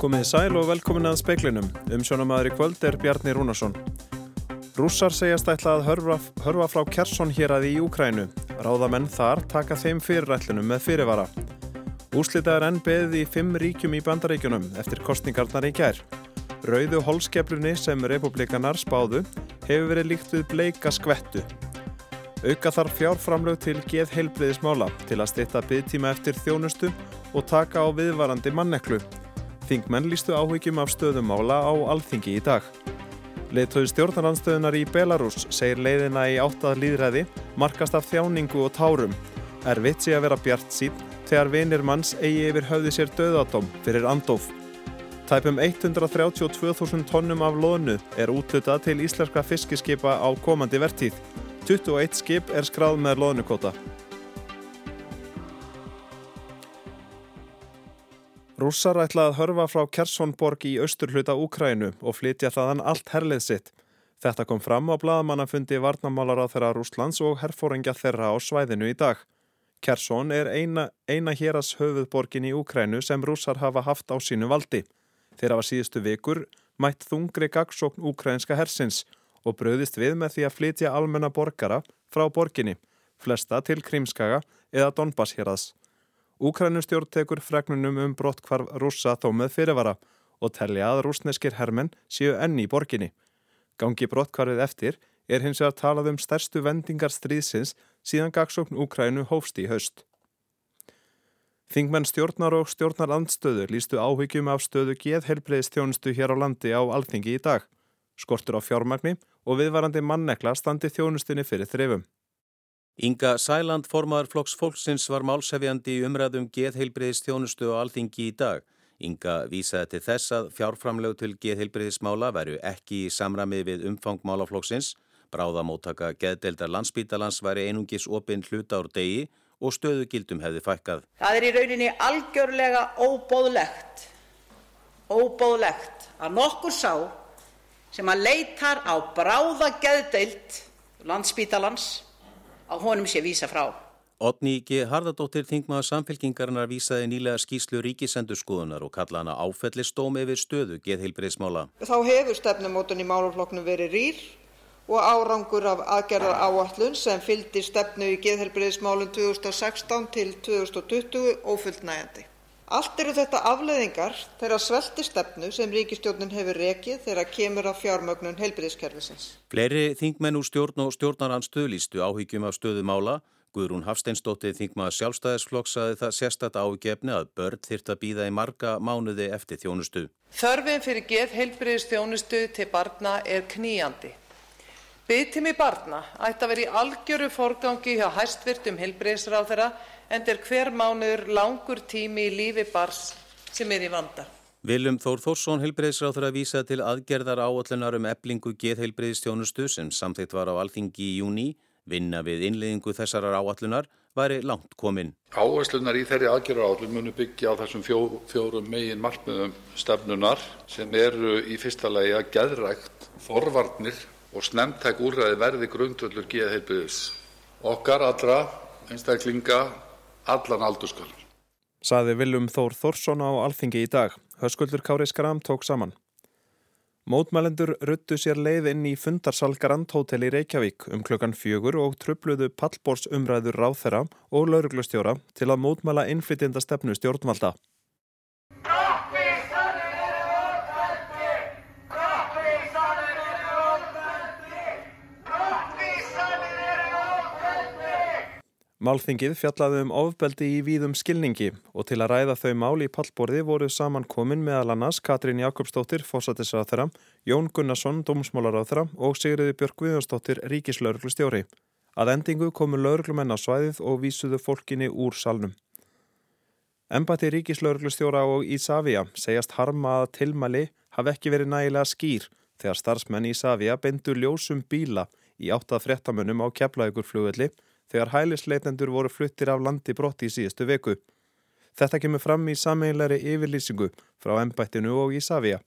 Komið sæl og velkomin að speiklinum. Umsjónamaður í kvöld er Bjarni Rúnarsson. Rússar segjast ætla að hörfa, hörfa frá Kersson hér að í Úkrænu. Ráðamenn þar taka þeim fyrirætlunum með fyrirvara. Úslita er enn beðið í fimm ríkjum í bandaríkjunum eftir kostningarnar í kær. Rauðu holskeflunni sem republikanar spáðu hefur verið líkt við bleika skvettu. Auka þarf fjárframlög til geð heilbriðismála til að styrta byggtíma eftir þjónustu og taka á viðvarandi manneklu. Þingmenn lístu áhyggjum af stöðumála á alþingi í dag. Leithauð stjórnarlandstöðunar í Belarus segir leiðina í áttað líðræði markast af þjáningu og tárum. Er vitsi að vera bjart sín þegar vinir manns eigi yfir höfði sér döðadóm fyrir andof. Tæpum 132.000 tonnum af lónu er útlutað til íslenska fiskiskipa á komandi vertíð. 21 skip er skráð með lónukóta. Rússar ætla að hörfa frá Kersonborg í austurhluta Úkrænu og flytja þaðan allt herlið sitt. Þetta kom fram á bladamannafundi varnamálar á þeirra Rúslands og herfóringja þeirra á svæðinu í dag. Kerson er eina, eina héras höfuðborgin í Úkrænu sem rússar hafa haft á sínu valdi. Þeir hafa síðustu vikur mætt þungri gagsókn úkrænska hersins og bröðist við með því að flytja almenna borgara frá borginni, flesta til Krímskaga eða Donbass hérads. Úkrænustjórn tekur fregnunum um brottkvarf rússa þó með fyrirvara og telja að rúsneskir hermenn séu enni í borginni. Gangi brottkvarfið eftir er hins vegar talað um stærstu vendingar stríðsins síðan gagsókn Úkrænu hófst í haust. Þingmenn stjórnar og stjórnar andstöðu lístu áhyggjum af stöðu geðhelbreyðstjónustu hér á landi á alþingi í dag. Skortur á fjármagni og viðvarandi mannekla standi þjónustunni fyrir þrefum. Inga Sæland, formar Flokks Fólksins, var málsefjandi í umræðum geðheilbriðis þjónustu og alþingi í dag. Inga vísaði til þess að fjárframlegu til geðheilbriðismála veru ekki í samrami við umfang málaflokksins, bráðamóttaka geðdeldar landsbítalans væri einungis opinn hluta úr degi og stöðugildum hefði fækkað. Það er í rauninni algjörlega óbóðlegt, óbóðlegt að nokkur sá sem að leitar á bráða geðdeild landsbítalans að honum sé vísa frá. Otni G. Harðardóttir þingmaður samfélkingarinnar vísaði nýlega skýslu ríkisendurskoðunar og kalla hana áfellistóm yfir stöðu geðheilbreyðsmála. Þá hefur stefnumótun í málufloknum verið rýr og árangur af aðgerðar áallun sem fylgdi stefnu í geðheilbreyðsmálum 2016 til 2020 ófullnægjandi. Allt eru þetta afleiðingar þeirra svelti stefnu sem ríkistjórnin hefur rekið þegar kemur að fjármögnun heilbriðiskerfisins. Fleiri þingmenn úr stjórn og stjórnaranstuð lístu áhyggjum af stöðu mála. Guðrún Hafsteinsdóttir þingmaður sjálfstæðisflokks saði það sérstætt ágefni að börn þyrta býða í marga mánuði eftir þjónustu. Þörfin fyrir geð heilbriðistjónustu til barna er kníjandi. Byggtími barna ætti að vera í algjöru forgangi hjá hæstvirtum heilbriðisráðara en er hver mánuður langur tími í lífi bars sem er í vanda. Viljum Þór Þórsson heilbreyðsráður að vísa til aðgerðar áallunar um eblingu geðheilbreyðstjónustu sem samþitt var á alþingi í júni, vinna við innleðingu þessarar áallunar, væri langt komin. Áherslunar í þeirri aðgerðar áallun munu byggja á þessum fjó, fjórum megin markmiðum stefnunar sem eru í fyrsta lagi að geðrækt, forvarnir og snemntæk úrræði verði grundvöldur geðheilbreyðs. Okkar allra einstaklinga allan aldurskal. Saði Viljum Þór Þórsson á Alþingi í dag. Höskuldur Kári Skram tók saman. Mótmælendur ruttu sér leið inn í fundarsal Grand Hotel í Reykjavík um klukkan fjögur og trubluðu pallbórs umræður ráþera og lauruglustjóra til að mótmæla innflytjenda stefnu stjórnvalda. Málþingið fjallaði um ofbeldi í víðum skilningi og til að ræða þau mál í pallborði voru saman komin meðal annars Katrín Jakobsdóttir, fósatisráþara, Jón Gunnarsson, dómsmálaráþara og Sigriði Björg Guðjónsdóttir, ríkislauruglustjóri. Að endingu komu lauruglumenn á svæðið og vísuðu fólkinni úr salnum. Embati ríkislauruglustjóra og Ísafja segjast harma að tilmæli hafi ekki verið nægilega skýr þegar starfsmenn Ísafja bendu ljósum bíla í áttað fréttamunum á keflaugurflugvelli þegar hælisleitendur voru fluttir af landi brotti í síðustu veku. Þetta kemur fram í sameinleiri yfirlýsingu frá ennbættinu og Ísafja.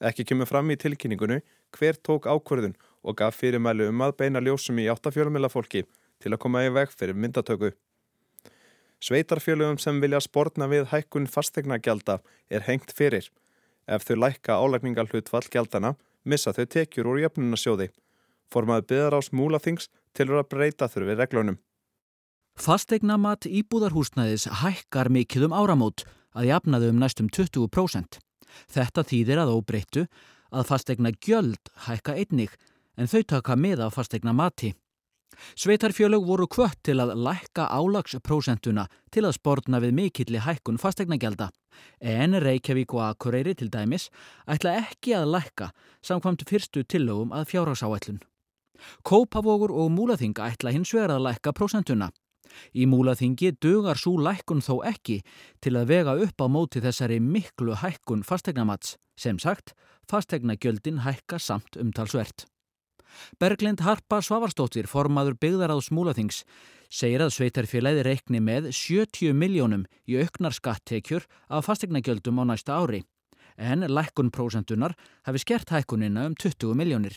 Ekki kemur fram í tilkynningunu hver tók ákverðun og gaf fyrirmælu um að beina ljósum í áttafjölumila fólki til að koma í veg fyrir myndatöku. Sveitarfjölugum sem vilja spórna við hækkun fastegna gjalda er hengt fyrir. Ef þau lækka álækningal hlutfall gjaldana, missa þau tekjur úr jöfnunarsjóði. Formaði byðar ás múlaþings tilur að breyta þurfi reglunum. Fastegnamat íbúðarhúsnæðis hækkar mikið um áramót að jafnaðu um næstum 20%. Þetta þýðir að óbreyttu að fastegna gjöld hækka einnig en þau taka með af fastegna mati. Sveitarfjölög voru kvött til að lækka álagsprósentuna til að spórna við mikilli hækkun fastegnagelda. En Reykjavík og Akureyri til dæmis ætla ekki að lækka samkvæmt fyrstu tillögum að fjárhásáætlun. Kópavogur og Múlaþinga ætla hins vegar að lækka prósentuna. Í Múlaþingi dugar svo lækkun þó ekki til að vega upp á móti þessari miklu hækkun fastegnamats. Sem sagt, fastegnagjöldin hækka samt umtalsvert. Berglind Harpa Svavarstóttir, formaður byggðaráðs Múlaþings, segir að sveitarfélagi reikni með 70 miljónum í auknar skattekjur af fastegnagjöldum á næsta ári. En lækkun prósentunar hafi skert hækkunina um 20 miljónir.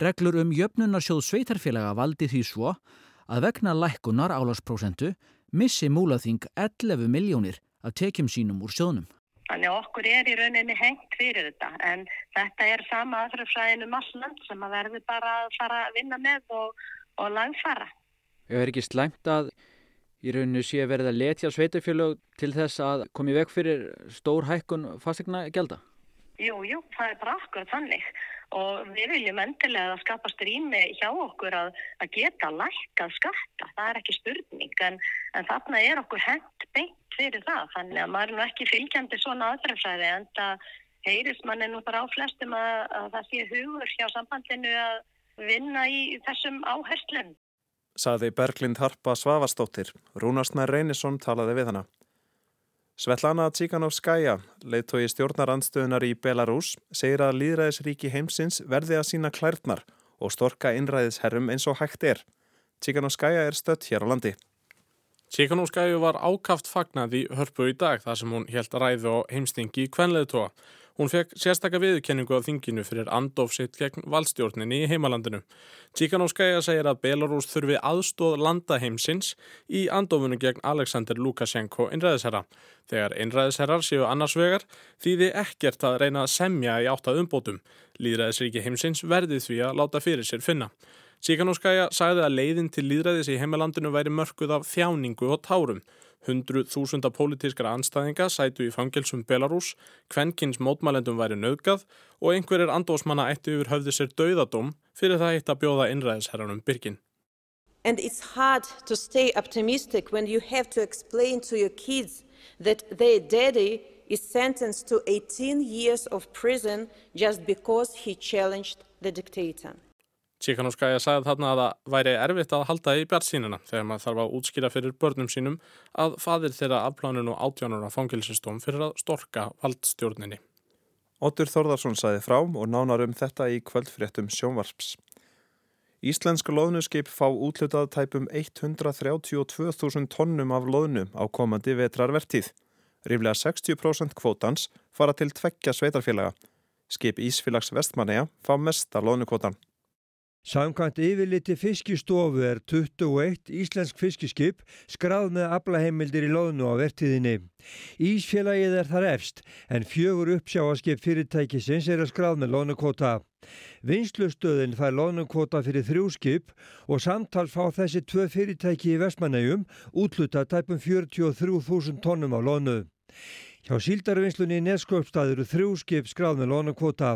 Reglur um jöfnunarsjóð sveitarfélaga valdi því svo að vegna lækkunar álasprósentu missi Múlaþing 11 miljónir af tekjum sínum úr sjónum. Þannig að okkur er í rauninni hengt fyrir þetta en þetta er sama aðfrafræðinu massland sem að verður bara að fara að vinna með og, og langfara. Ég verð ekki slæmt að í rauninu sé að letja sveitafjölög til þess að komi veg fyrir stór hækkun fastegna gelda? Jú, jú, það er bara okkur þannig og við viljum endilega að skapast rými hjá okkur að, að geta lækkað skatta, það er ekki spurning en, en þarna er okkur hengt beint fyrir það, þannig að maður er nú ekki fylgjandi svona aðdrafræði en það heyrist manni nú bara á flestum að, að það sé hugur hjá sambandinu að vinna í þessum áherslum. Saði Berglind Harpa Svavastóttir, Rúnarsnær Reynisson talaði við hana. Svetlana Tsíkanovskaja, leittói stjórnarandstöðunar í Belarus, segir að líðræðisríki heimsins verði að sína klærtnar og storka innræðisherrum eins og hægt er. Tsíkanovskaja er stött hér á landi. Tsíkanovskaja var ákaft fagnað í hörpu í dag þar sem hún helt ræðu á heimstingi í kvenleðtóa. Hún fekk sérstakka viðkenningu á þinginu fyrir andofsitt gegn valdstjórninni í heimalandinu. Tsíkanovskaja segir að Belarus þurfi aðstóð landaheimsins í andofunu gegn Alexander Lukashenko innræðisherra. Þegar innræðisherrar séu annars vegar þýði ekkert að reyna að semja í áttað umbótum. Líðræðisríki heimsins verði því að láta fyrir sér finna. Tsíkanovskaja sagði að leiðin til líðræðis í heimalandinu væri mörkuð af þjáningu og tárum. Hundruð þúsunda pólitískara anstæðinga sætu í fangelsum Belarus, kvenkins mótmælendum væri nöðgað og einhverjir andósmanna ætti yfir höfði sér dauðadóm fyrir það eitt að bjóða innræðisherranum byrgin. And it's hard to stay optimistic when you have to explain to your kids that their daddy is sentenced to 18 years of prison just because he challenged the dictator. Tsíkanóskæja sagði þarna að það væri erfitt að halda í bjart sínuna þegar maður þarf að útskýra fyrir börnum sínum að fadir þeirra afplánun og átjánur á fangilsistóm fyrir að storka valdstjórninni. Otur Þorðarsson sagði frá og nánar um þetta í kvöldfréttum sjónvarps. Íslensk loðnuskip fá útlutað tæpum 132.000 tonnum af loðnu á komandi vetrarvertíð. Ríflega 60% kvótans fara til tveggja sveitarfélaga. Skip Ísfélags Vestmanneja fá mesta loðnukvotan. Samkvæmt yfirliti fiskistofu er 21 íslensk fiskiskip skráð með aflaheimildir í loðnu á vertiðinni. Ísfélagið er þar efst en fjögur uppsjáaskip fyrirtækisins er að skráð með loðnukvota. Vinslustöðin fær loðnukvota fyrir þrjú skip og samtals fá þessi tvö fyrirtæki í Vestmannegjum útluta tæpum 43.000 tónnum á loðnu. Hjá síldarvinnslunni í Neskjöpstað eru þrjú skip skráð með lónukvota.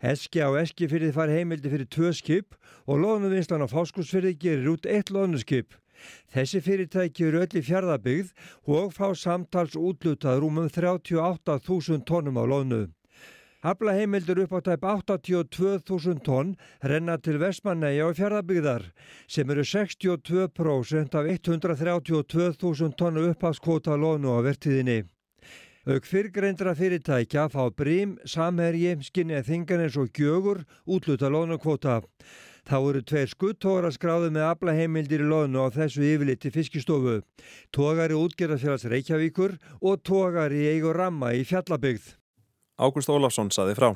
Eski á Eskifyrði far heimildi fyrir tvö skip og lónuvinnslan á Fáskursfyrði gerir út eitt lónuskip. Þessi fyrirtæki eru öll í fjardabygð og fá samtals útlutað rúmum 38.000 tónum á lónu. Abla heimildur upp á tæp 82.000 tónn renna til Vestmannæja og fjardabygðar sem eru 62% af 132.000 tónu uppháskvota lónu á vertiðinni. Auk fyrrgreindra fyrirtækja fá brím, samherji, skinnið þingarnins og gjögur útluta lónakvota. Þá eru tveir skuttóra skráði með aflaheimildir í lónu á þessu yfirliti fiskistofu. Tógar í útgerðarfélags Reykjavíkur og tógar í eigur ramma í fjallabygð. Ágúst Ólafsson saði frá.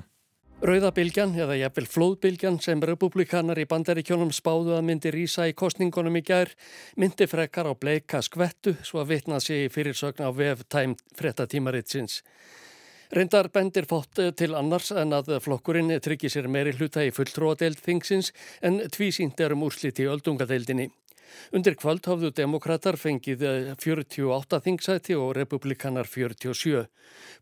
Rauðabilgjan eða jafnvel flóðbilgjan sem republikanar í bandaríkjónum spáðu að myndi rýsa í kostningunum í gær myndi frekar á bleika skvettu svo að vitna sig í fyrirsögn á vef tæm frettatímaritsins. Reyndar bendir fótt til annars en að flokkurinn tryggir sér meiri hluta í fulltróadeild þingsins en tvísýnt er um úrsliti í öldungadeildinni. Undir kvöld hafðu demokrater fengið 48 þingsæti og republikanar 47.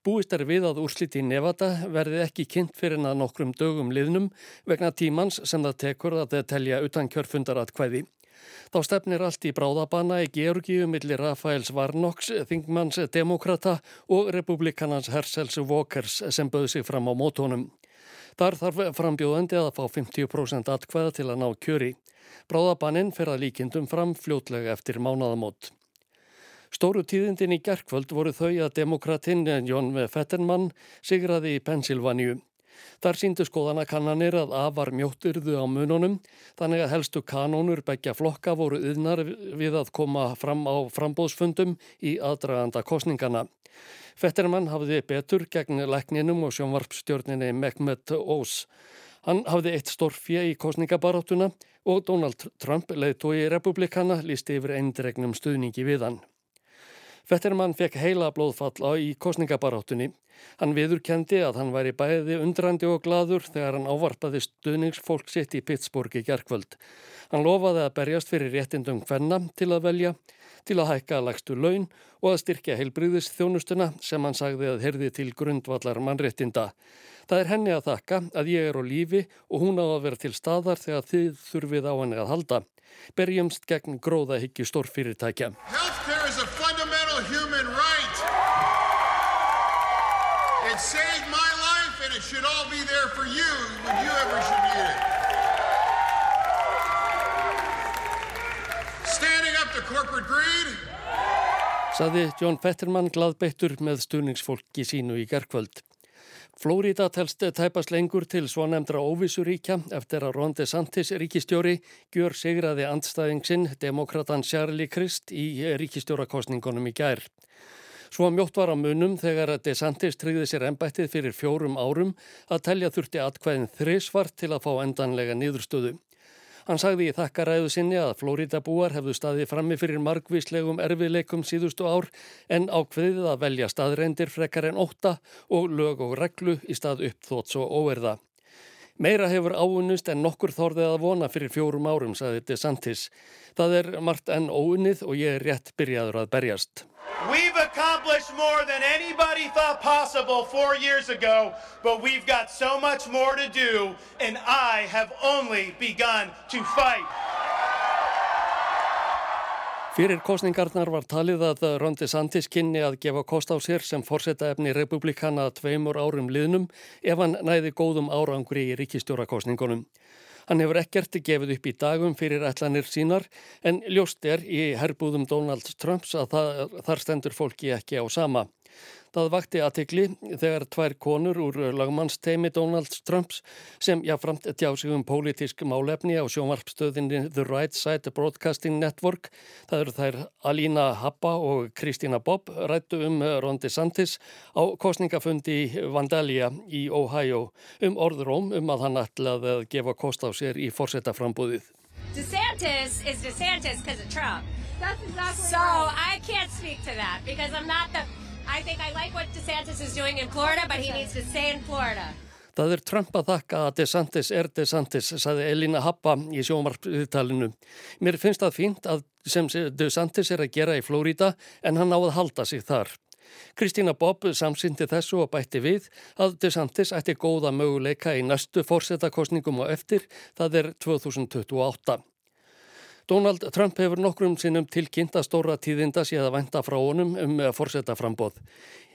Búist er við að úrslit í Nevada verði ekki kynnt fyrir en að nokkrum dögum liðnum vegna tímans sem það tekur að telja utan kjörfundaratkvæði. Þá stefnir allt í bráðabana í Georgiu millir Rafaels Varnoks, þingmanns demokrata og republikanans Hersels Walkers sem böði sig fram á mótónum. Þar þarf frambjóðandi að fá 50% atkvæða til að ná kjöri. Bráðabanninn fer að líkindum fram fljótlega eftir mánadamót. Stóru tíðindin í gerkvöld voru þau að demokratinn Jón Fettermann sigraði í Pensilvaníu. Þar síndu skoðana kannanir að afar mjótturðu á mununum þannig að helstu kanónur begja flokka voru yðnar við að koma fram á frambóðsfundum í aðdraganda kostningana. Fettermann hafði betur gegn lekninum og sjónvarpstjórninni Mehmet Ós. Hann hafði eitt stórfje í kostningabaráttuna og Donald Trump, leiðtói republikana, lísti yfir eindregnum stuðningi við hann. Fettermann fekk heila blóðfall á í kostningabaráttunni. Hann viðurkendi að hann væri bæði undrandi og gladur þegar hann ávarpaði stuðningsfólk sitt í Pittsburgh í gerkvöld. Hann lofaði að berjast fyrir réttindum hvenna til að velja, til að hækka lagstu laun og að styrkja heilbriðis þjónustuna sem hann sagði að herði til grundvallar mannréttinda. Það er henni að þakka að ég er á lífi og hún á að vera til staðar þegar þið þurfið á henni að halda. Berjumst gegn gróða higgju stórfyrirtækja. Saði John Fetterman gladbeittur með stuðningsfólki sínu í gerkvöld. Flórida telst tæpast lengur til svo nefndra óvissuríkja eftir að Ron DeSantis ríkistjóri gjör sigraði andstæðingsinn demokratan Charlie Crist í ríkistjórakostningunum í gær. Svo mjótt var á munum þegar DeSantis tryggði sér ennbættið fyrir fjórum árum að telja þurfti atkvæðin þrisvart til að fá endanlega nýðurstöðu. Hann sagði í þakkaræðu sinni að Flóritabúar hefðu staðið frammi fyrir margvíslegum erfiðleikum síðustu ár en ákveðið að velja staðreindir frekar en ótta og lög og reglu í stað uppþóts og óerða. Meira hefur áunnust en nokkur þorðið að vona fyrir fjórum árum, sagði DeSantis. Það er margt enn óunnið og ég er rétt byrjaður að berjast. We've accomplished more than anybody thought possible four years ago, but we've got so much more to do, and I have only begun to fight. Fyrir kostningarnar var talið að Ron DeSantis kynni að gefa kost á sér sem forsetta efni republikana tveimur árum liðnum ef hann næði góðum árangri í ríkistjórakostningunum. Hann hefur ekkert gefið upp í dagum fyrir ætlanir sínar en ljóst er í herbúðum Donald Trumps að það, þar stendur fólki ekki á sama. Það vakti aðtikli þegar tvær konur úr lagmannsteimi Donald Trumps sem jáframt tjá sig um pólitísk málefni á sjónvarpstöðinni The Right Side Broadcasting Network. Það eru þær Alína Habba og Kristína Bobb rættu um Ron DeSantis á kostningafundi Vandalia í Ohio um orðróm um að hann ætlaði að gefa kost á sér í fórsetaframbúðið. DeSantis is DeSantis because of Trump. That's exactly so right. I can't speak to that because I'm not the I think I like what DeSantis is doing in Florida, but he needs to stay in Florida. Það er Trump að þakka að DeSantis er DeSantis, saði Elina Happa í sjómarpviðtalinu. Mér finnst það fínt að sem DeSantis er að gera í Flórida en hann á að halda sig þar. Kristína Bobb samsýndi þessu og bætti við að DeSantis ætti góða möguleika í næstu fórsetakostningum og eftir, það er 2028. Donald Trump hefur nokkrum sinnum tilkynnt að stóra tíðinda sé að vænta frá honum um að forsetta frambóð.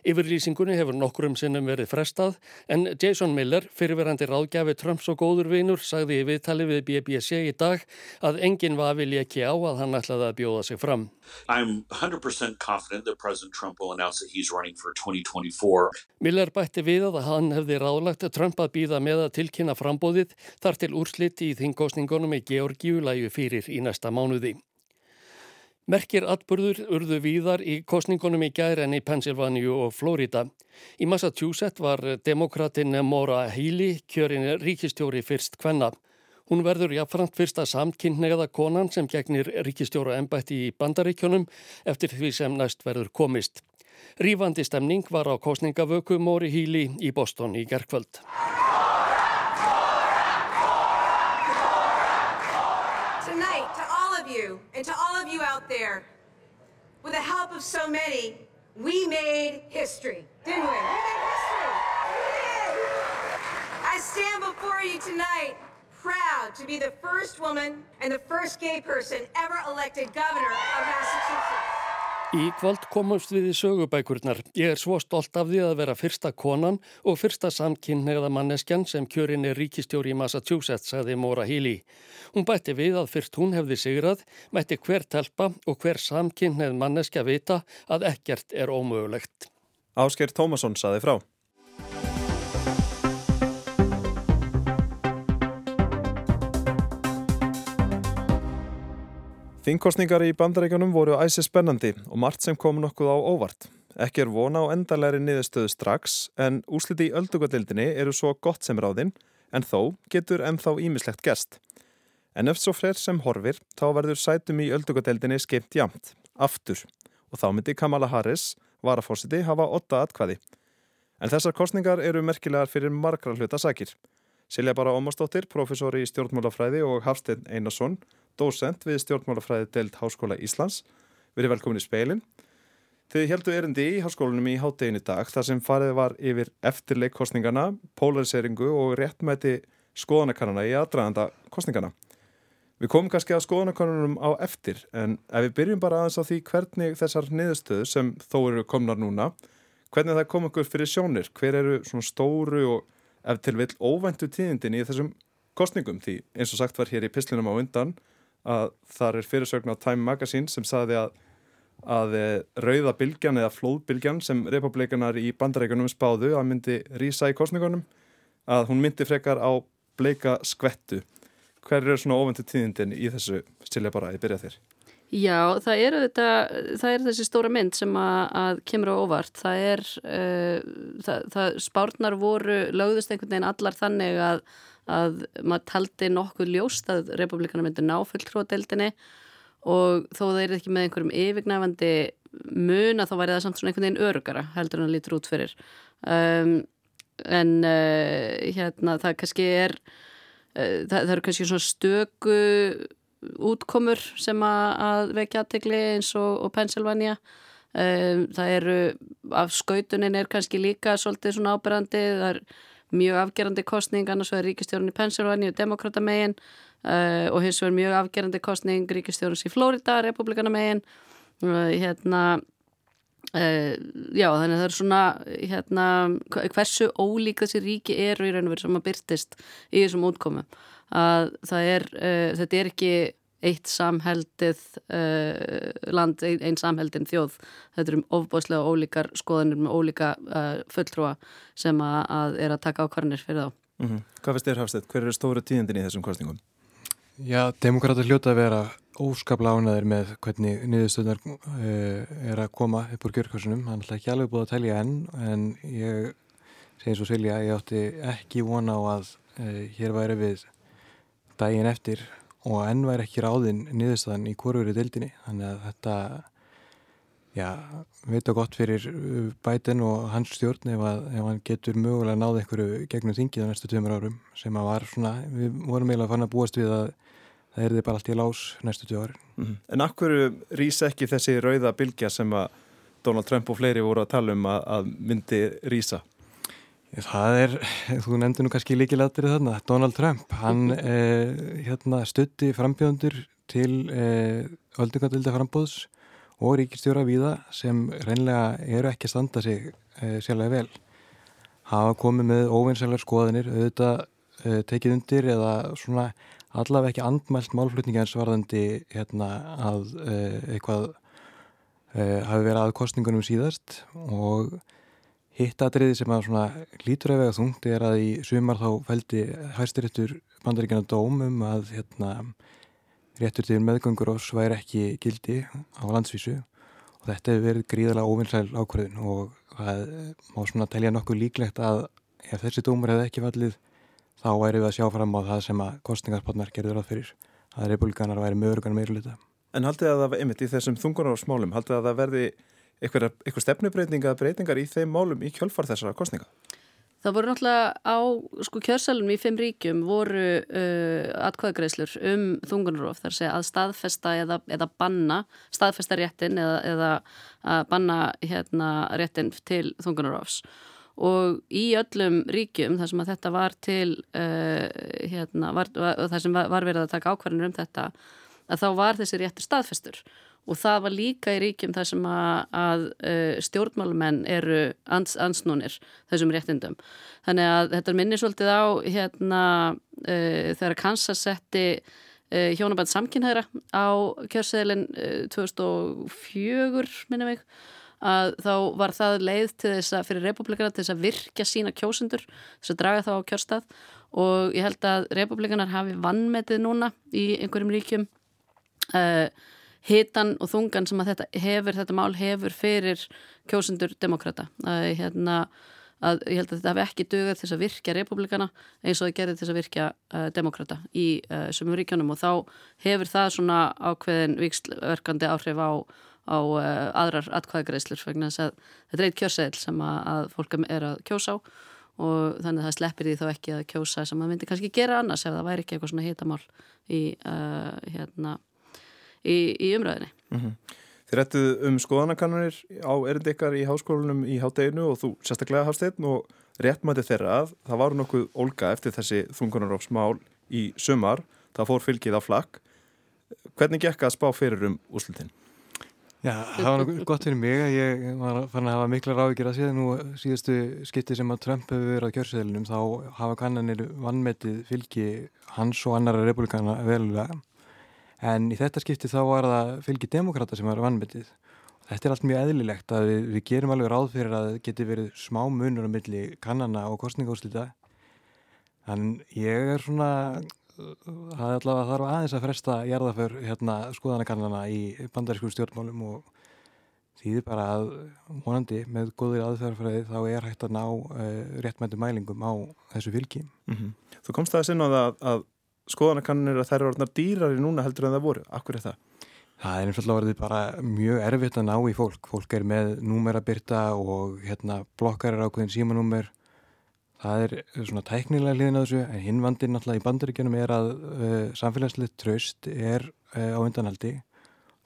Yfirlýsingunni hefur nokkrum sinnum verið frestað en Jason Miller, fyrirverandi ráðgjafi Trumps og góður vinur, sagði í viðtali við BBC í dag að enginn vafi leki á að hann ætlaði að bjóða sig fram. I'm 100% confident that President Trump will announce that he's running for 2024. Miller bætti við að hann hefði ráðlagt Trump að býða með að tilkynna frambóðið þar til úrslitt í þingosningunum í Georgíu lægu fyrir í næsta mánuði. Merkir atbyrður urðu víðar í kostningunum í gæri en í Pennsylvania og Florida. Í Massachusetts var demokratin Maura Healey kjörin ríkistjóri fyrst hvenna. Hún verður jáfnframt fyrsta samkynnegaða konan sem gegnir ríkistjóra ennbætti í bandaríkjónum eftir því sem næst verður komist. Rífandi stemning var á kostningavöku Móri Híli í Boston í gerkvöld. Tonight, to all of you and to all there, with the help of so many, we made history, didn't we? We made history. I stand before you tonight proud to be the first woman and the first gay person ever elected governor of Massachusetts. Í kvöld komumst við í sögubækurnar. Ég er svo stolt af því að vera fyrsta konan og fyrsta samkynneiða manneskjan sem kjörin er ríkistjóri í Massachusetts, sagði Móra Healy. Hún bætti við að fyrst hún hefði sigrað, mætti hver telpa og hver samkynneið manneskja vita að ekkert er ómögulegt. Ásker Tómasson saði frá. Þingkostningar í bandaríkanum voru æsi spennandi og margt sem kom nokkuð á óvart. Ekki er vona á endalegri niðurstöðu strax en úsliti í öldugadildinni eru svo gott sem ráðinn en þó getur ennþá ímislegt gerst. En ef svo frer sem horfir þá verður sætum í öldugadeildinni skeimt jamt, aftur og þá myndi Kamala Harris, varafórsiti, hafa åtta atkvæði. En þessar kostningar eru merkilegar fyrir margra hluta sakir. Silja bara Ómarsdóttir, professor í stjórnmálafræði og Hafstein Einarsson, dósent við stjórnmálafræði deild Háskóla Íslands. Erum velkomin í speilin. Þið heldu erindi í háskólanum í háttegin í dag þar sem farið var yfir eftirleik kostningana, polariseringu og réttmæti skoðanakarana í aðdraðanda kostningana. Við komum kannski að skoðanakarunum á eftir en ef við byrjum bara aðeins á því hvernig þessar niðurstöðu sem þó eru komnar núna, hvernig það kom okkur fyrir sjónir, hver eru svona stóru og ef til vil óvæntu tíðindin í þessum kostningum því eins og sagt var hér í pislinum á undan að þar er fyrirsögn á Time Magazine sem saði að, að rauða bylgjan eða flóðbylgjan sem republikanar í bandarækjunum spáðu að myndi rýsa í kostningunum að hún myndi frekar á bleika skvettu. Hver eru svona óvendu tíðindin í þessu stilja bara ég byrja þér? Já, það er, þetta, það er þessi stóra mynd sem að, að kemur á óvart. Það er, uh, það, það spárnar voru lögðust einhvern veginn allar þannig að, að maður taldi nokkuð ljóst að republikana myndi ná fulltróðdeldinni og þó það er ekki með einhverjum yfirgnæfandi mun að þá væri það samt svona einhvern veginn örugara heldur en að lítur út fyrir. Um, en uh, hérna það kannski er, uh, það, það eru kannski svona stöku útkomur sem að vekja aðtegli eins og, og Pennsylvania um, það eru af skautunin er kannski líka svolítið svona ábyrrandi það er mjög afgerandi kostning annars vegar ríkistjórun í Pennsylvania og demokratamegin uh, og hins vegar mjög afgerandi kostning ríkistjórun í Florida republikanamegin uh, hérna Uh, já þannig að það er svona hérna, hversu ólík þessi ríki eru í raun og veru sem að byrtist í þessum útkomum. Að það er, uh, þetta er ekki eitt samheldið uh, land, ein, ein samheldin þjóð þetta eru ofbóðslega ólíkar skoðanir með ólíka fulltrúa sem að, að er að taka ákvarðanir fyrir þá mm -hmm. Hvað finnst þér Hafstedt? Hver eru stóra tíðindin í þessum kostningum? Já, demokrata hljóta að vera óskaplega ánaðir með hvernig niðurstöðnar uh, er að koma upp úr gjörkvarsunum. Hann er ekki alveg búið að telja enn en ég segi svo Silja, ég átti ekki vona á að uh, hér væri við daginn eftir og enn væri ekki ráðinn niðurstöðan í í dildinni. Þannig að þetta, já, veit og gott fyrir bætin og hans stjórn ef, að, ef hann getur mögulega náð einhverju gegnum þingið á næstu tveimur árum sem að var svona, við vorum eiginlega fann að búast við að það er þið bara allt í lás næstu tjóð ári. Mm -hmm. En akkur rýsa ekki þessi rauða bylgja sem að Donald Trump og fleiri voru að tala um að, að myndi rýsa? Það er, þú nefndi nú kannski líkilættir þarna, Donald Trump, hann eh, hérna, stutti frambjöðundur til eh, öldungadölda frambóðs og ríkistjóra viða sem reynlega eru ekki að standa sig eh, sérlega vel. Hafa komið með óvinnsælar skoðanir, auðvitað tekið undir eða svona allavega ekki andmælt málflutningi eins varðandi hérna, að uh, eitthvað uh, hafi verið að kostningunum síðast og hitt aðriði sem að lítur að vega þungt er að í sumar þá fældi hæstiréttur bandaríkjana dómum að hérna, réttur til meðgöngur ás væri ekki gildi á landsvísu og þetta hefur verið gríðarlega óvinnsæl ákvörðin og það má svona telja nokkuð líklegt að ef þessi dómur hefði ekki fallið þá væri við að sjá fram á það sem að kostningarspotnar gerður að fyrir að republikanar væri mögurugan meirulita. En haldið að það einmitt í þessum þungunarsmálum, haldið að það verði eitthvað stefnubreitinga eða breytingar í þeim málum í kjölfar þessara kostninga? Það voru náttúrulega á sko, kjörsalunum í fimm ríkjum voru uh, atkvæðagreislur um þungunarof þar segja að staðfesta eða, eða banna, staðfesta réttin eða, eða að banna hérna, réttin til þungunarofs og í öllum ríkjum þar sem að þetta var til uh, hérna, var, var, þar sem var verið að taka ákvarðinur um þetta að þá var þessi réttur staðfestur og það var líka í ríkjum þar sem að, að uh, stjórnmálumenn eru ans, ansnúnir þessum réttindum. Þannig að þetta minnir svolítið á hérna uh, þegar Kansas setti uh, hjónabænt samkynhæðra á kjörseðilinn 2004 minnum ég að þá var það leið til þess að fyrir republikana til þess að virkja sína kjósundur þess að draga þá á kjörstað og ég held að republikanar hafi vannmetið núna í einhverjum ríkjum uh, hitan og þungan sem að þetta hefur, þetta mál hefur fyrir kjósundur demokrata að, hérna, að ég held að þetta hafi ekki dugað til að virkja republikana eins og það gerði til að virkja uh, demokrata í uh, sumum ríkjónum og þá hefur það svona ákveðin vikslverkandi áhrif á, á uh, aðrar atkvæðagreislur vegna þess að þetta er eitt kjörseðil sem að, að fólk er að kjósa á. Og þannig að það sleppir því þá ekki að kjósa sem að myndi kannski gera annars ef það væri ekki eitthvað svona hitamál í hérna í, í umræðinni. Mm -hmm. Þið rættuð um skoðanakannanir á erindi ykkar í háskólanum í hátteginu og þú sérstaklega hafsteinn og réttmæti þeirra að það var nokkuð olga eftir þessi þungunarófsmál í sumar, það fór fylgið á flakk. Hvernig gekk að spá fyrir um úslutin? Já, það var nokkuð gott fyrir mig að ég var fann að hafa mikla ráðgjör að síðan nú síðustu skipti sem að Trump hefur verið á kjörseðlunum þá hafa kannanir vannmetið fylgi hans og annara republikana velulega en í þetta skipti þá var það fylgi demokrata sem var vannmyndið. Þetta er allt mjög eðlilegt að við, við gerum alveg ráð fyrir að það geti verið smá munur á milli kannana og kostningóðslita. Þannig ég er svona, það er allavega þarf aðeins að fresta jarðaför hérna, skoðanakannana í bandarískum stjórnmálum og þýðir bara að vonandi með góðir aðferðarfræði þá er hægt að ná uh, réttmæntu mælingum á þessu fylgi. Mm -hmm. Þú komst það að sinna á það að skoðanakannir að þær eru orðnar dýrari núna heldur en það voru. Akkur er það? Það er einfallega orðið bara mjög erfitt að ná í fólk. Fólk er með númerabyrta og hérna, blokkar er ákveðin símanúmer. Það er svona tæknilega hliðin á þessu en hinvandin náttúrulega í bandaríkjunum er að uh, samfélagslið tröst er uh, á undanhaldi.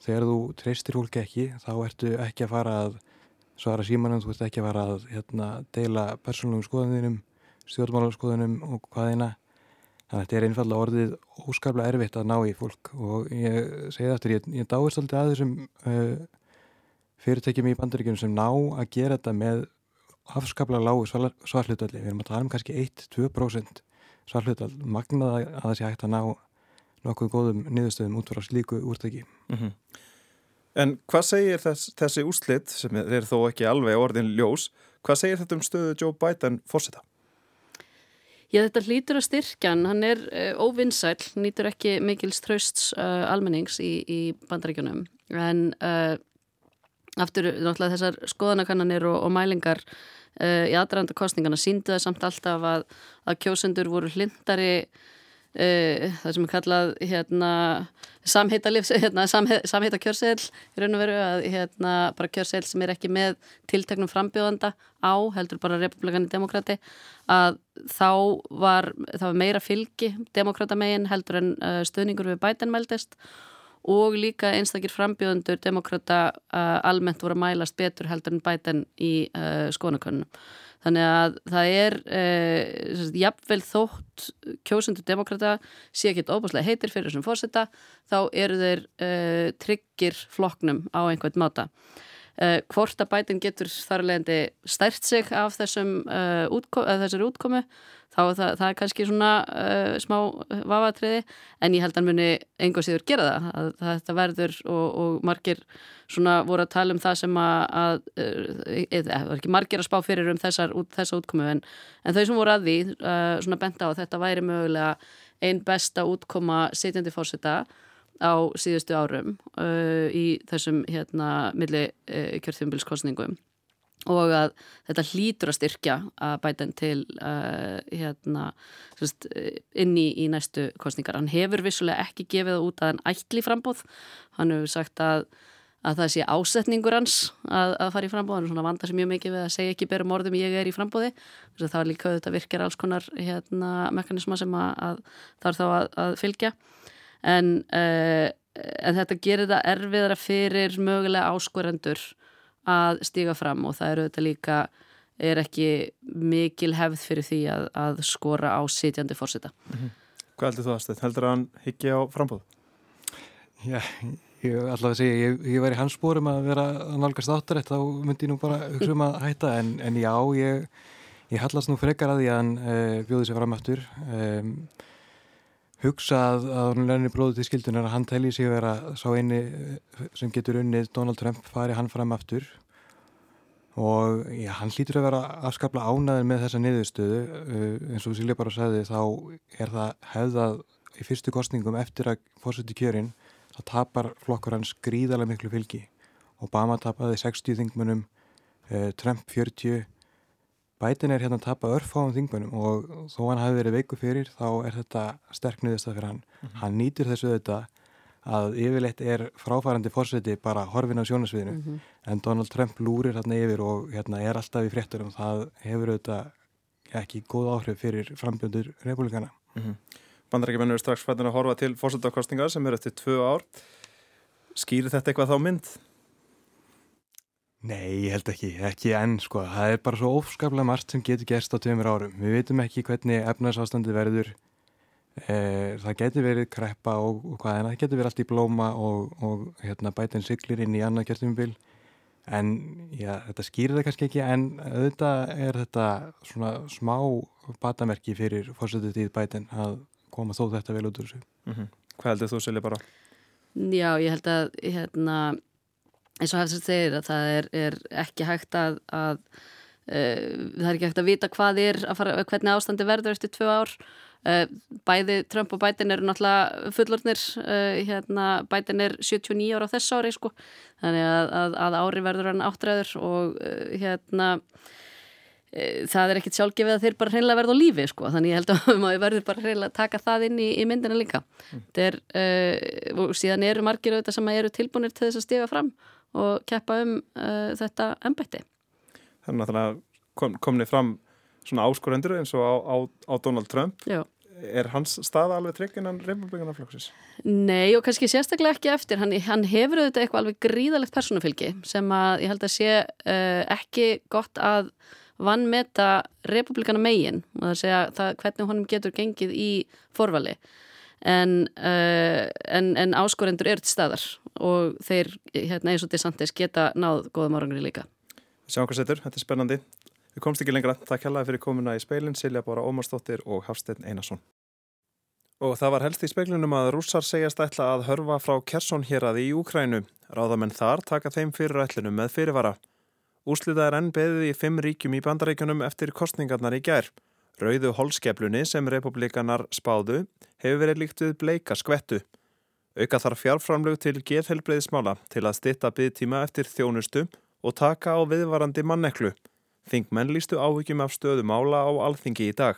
Þegar þú treystir fólk ekki þá ertu ekki að fara að svara símanum, þú ert ekki að fara að hérna, deila persónlugum skoðunum, stjórnmálarskoðunum og hvaðina Þannig að þetta er einfallega orðið óskaplega erfitt að ná í fólk og ég segi þetta eftir, ég, ég dáist alltaf að þessum uh, fyrirtækjum í bandaríkjum sem ná að gera þetta með afskaplega lágu svarhlutalli. Við erum að tala um kannski 1-2% svarhlutall, magnað að það sé hægt að ná nokkuð góðum niðurstöðum út frá slíku úrtæki. Mm -hmm. En hvað segir þess, þessi úslitt, sem er þó ekki alveg orðin ljós, hvað segir þetta um stöðu Joe Biden fórseta? Já, þetta hlýtur að styrkjan, hann. Er uh, óvinnsæl, nýtur ekki mikils trösts uh, almennings í, í bandaríkjunum, en uh, aftur náttúrulega þessar skoðanakannanir og, og mælingar í aðranda kostningana síndu það samt alltaf að, að kjósendur voru hlindari Uh, það sem er kallað hérna, samheita, hérna, samheita kjörseðl í raun og veru að hérna, bara kjörseðl sem er ekki með tilteknum frambjóðanda á, heldur bara republikani demokrati að þá var, var meira fylgi demokratamegin heldur en uh, stöðningur við Biden meldist og líka einstakir frambjóðandur demokrata uh, almennt voru að mælast betur heldur en Biden í skoðanakönnum Þannig að það er eh, jafnvel þótt kjósundur demokrata sé ekki óbúslega heitir fyrir þessum fórsetta þá eru þeir eh, tryggir floknum á einhvern máta. Eh, hvort að bætin getur þar leðandi stært sig af þessum, uh, útko þessari útkomu þá það, það er kannski svona uh, smá vafatriði en ég held að muni einhver síður gera það. Að, að þetta verður og, og margir svona voru að tala um það sem að, að eða ekki margir að spá fyrir um þessar, út, þessa útkomu en, en þau sem voru að því uh, svona benda á að þetta væri mögulega einn besta útkoma sitjandi fórseta á síðustu árum uh, í þessum hérna milli uh, kjörþjómbilskostningum og að þetta hlýtur að styrkja að bæta henn til uh, hérna sérst, inn í, í næstu kostningar. Hann hefur vissulega ekki gefið það út að hann ætli frambóð. Hann hefur sagt að, að það sé ásetningur hans að, að fara í frambóðinu, svona vandar sem mjög mikið við að segja ekki berum orðum ég er í frambóði það er líka auðvitað virkjar alls konar hérna, mekanisma sem að, að það er þá að fylgja en, uh, en þetta gerir það erfiðara fyrir mögulega áskorendur að stíga fram og það eru auðvitað líka er ekki mikil hefð fyrir því að, að skora á sitjandi fórsita. Mm -hmm. Hvað heldur þú aðstöð? Heldur að hann higgi á frambóð? Já, Ég ætla að segja, ég, ég var í hans spórum að vera að nálgast áttarætt, þá myndi ég nú bara hugsa um að hætta, en, en já, ég, ég hallast nú frekar að því að hann uh, bjóði sér fram aftur. Um, hugsa að, að hann lennir blóðu til skildunar að hann telji sig vera sá eini eh, sem getur unnið Donald Trump fari hann fram aftur. Og já, hann hlýtur að vera afskapla ánaðin með þessa niðurstöðu, uh, eins og Silja bara sagði, þá er það hefðað í fyrstu kostningum eftir að fórsett í kjörinn það tapar flokkur hans gríðarlega miklu fylgi. Obama tapaði 60 þingmunum, eh, Trump 40, Biden er hérna að tapa örfáum þingmunum og þó hann hafi verið veiku fyrir þá er þetta sterkniðist að fyrir hann. Mm -hmm. Hann nýtur þessu auðvitað að yfirleitt er fráfærandi fórseti bara horfin á sjónasviðinu mm -hmm. en Donald Trump lúrir hérna yfir og hérna er alltaf í fréttur og það hefur auðvitað ekki góð áhrif fyrir frambjöndur republikana. Mm -hmm. Bandarækjumennur er strax fættin að horfa til fórsöldakostingar sem er eftir tvö ár. Skýrir þetta eitthvað þá mynd? Nei, ég held ekki, ekki enn sko. Það er bara svo ofskaplega margt sem getur gerst á tveimur árum. Við veitum ekki hvernig efnarsástandi verður. Eh, það getur verið kreppa og, og hvað en það getur verið allt í blóma og, og hérna, bætinn siglir inn í annað kjörtumbil. En já, þetta skýrir það kannski ekki en auðvitað er þetta svona smá batamerki fyrir fórsöldutíð bætinn að koma þó þetta vel út úr þessu. Mm -hmm. Hvað heldur þú Silja bara? Já, ég held að hérna, eins og hefðist þeir að það er, er ekki hægt að, að uh, það er ekki hægt að vita hvað er að fara, hvernig ástandi verður eftir tvö ár. Uh, bæði Trump og Biden eru náttúrulega fullornir uh, hérna, Biden er 79 ára á þess ári sko, þannig að, að, að ári verður hann áttræður og hérna Eh, það er ekkit sjálfgefið að þeir bara hreinlega verða á lífi sko, þannig ég held að maður verður bara hreinlega að taka það inn í, í myndina líka. Mm. er, uh, og síðan eru margir auðvitað sem eru tilbúinir til þess að stiga fram og keppa um uh, þetta ennbætti. Þannig að kom, komni fram svona áskorendur eins og á, á, á Donald Trump Já. er hans stað alveg trygg innan republikanaflokksins? Nei og kannski sérstaklega ekki eftir, hann, hann hefur auðvitað eitthvað alveg gríðalegt personafylgi sem að ég held að sé uh, ekki gott að vannmeta republikana megin og það segja það, hvernig honum getur gengið í forvali en, uh, en, en áskorendur eru til staðar og þeir hérna, eins og DeSantis geta náð góðum árangri líka. Sjáum hvað setur, þetta er spennandi. Við komst ekki lengra. Takk hella fyrir komuna í speilin, Silja Bóra Ómarsdóttir og Hafstein Einarsson. Og það var helst í speilunum að rússar segjast ætla að hörfa frá Kersson hér að í Úkrænu. Ráðamenn þar taka þeim fyrir ætlunum með fyrirvara. Úslita er enn beðið í fimm ríkjum í bandaríkunum eftir kostningarnar í gær. Rauðu holskeflunni sem republikanar spáðu hefur verið líkt við bleika skvettu. Auka þarf fjárframlög til geðhelbreyðismála til að stitta byggtíma eftir þjónustu og taka á viðvarandi manneklu. Þingmenn lístu áhyggjum af stöðu mála á alþingi í dag.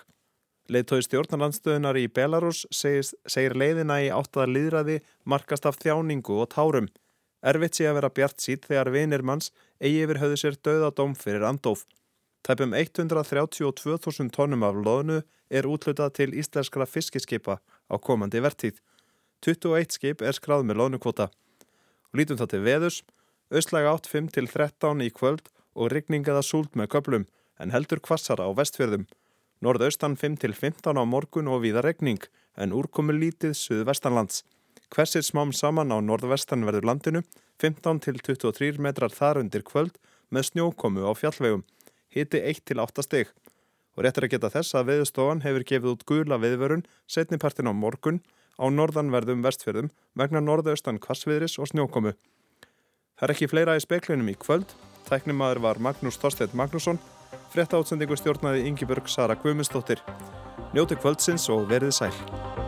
Leittói stjórnarlandstöðunar í Belarus segir, segir leiðina í áttaðar líðræði markast af þjáningu og tárum. Erfitt sé að vera bjart sít þegar vinir manns eigi yfir höfðu sér döðadóm fyrir andóf. Tæpum 132.000 tónum af loðnu er útlutað til íslenskra fiskiskipa á komandi vertíð. 21 skip er skráð með loðnukvota. Lítum þá til veðus, austlæg átt 5-13 í kvöld og rigningaða súlt með köplum en heldur kvassara á vestfjörðum. Norðaustan 5-15 á morgun og víða regning en úrkomi lítið suðvestanlands. Hversir smám saman á norðvestanverður landinu, 15 til 23 metrar þar undir kvöld með snjókomu á fjallvegum, hiti 1 til 8 steg. Og réttir að geta þess að veðustofan hefur gefið út gula viðvörun setnipartin á morgun á norðanverðum vestfjörðum vegna norðaustan kvassviðris og snjókomu. Það er ekki fleira í speiklunum í kvöld. Tæknimaður var Magnús Þorstedt Magnússon, frétta átsendingu stjórnaði Ingi Börg Sara Guðmundsdóttir. Njóti kvöldsins og verið sæl.